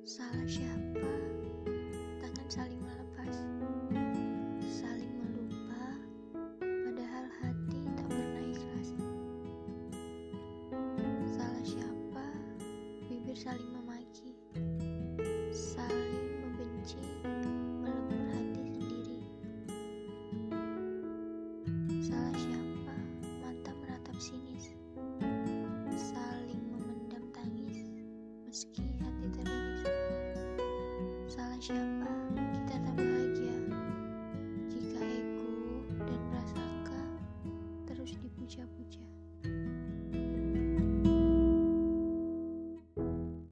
Salah siapa? Tangan saling melepas, saling melupa, padahal hati tak pernah ikhlas. Salah siapa? Bibir saling memaki, saling membenci, melebur hati sendiri. Salah siapa? Mata menatap sinis, saling memendam tangis, meski hati siapa kita tak bahagia jika ego dan prasangka terus dipuja-puja.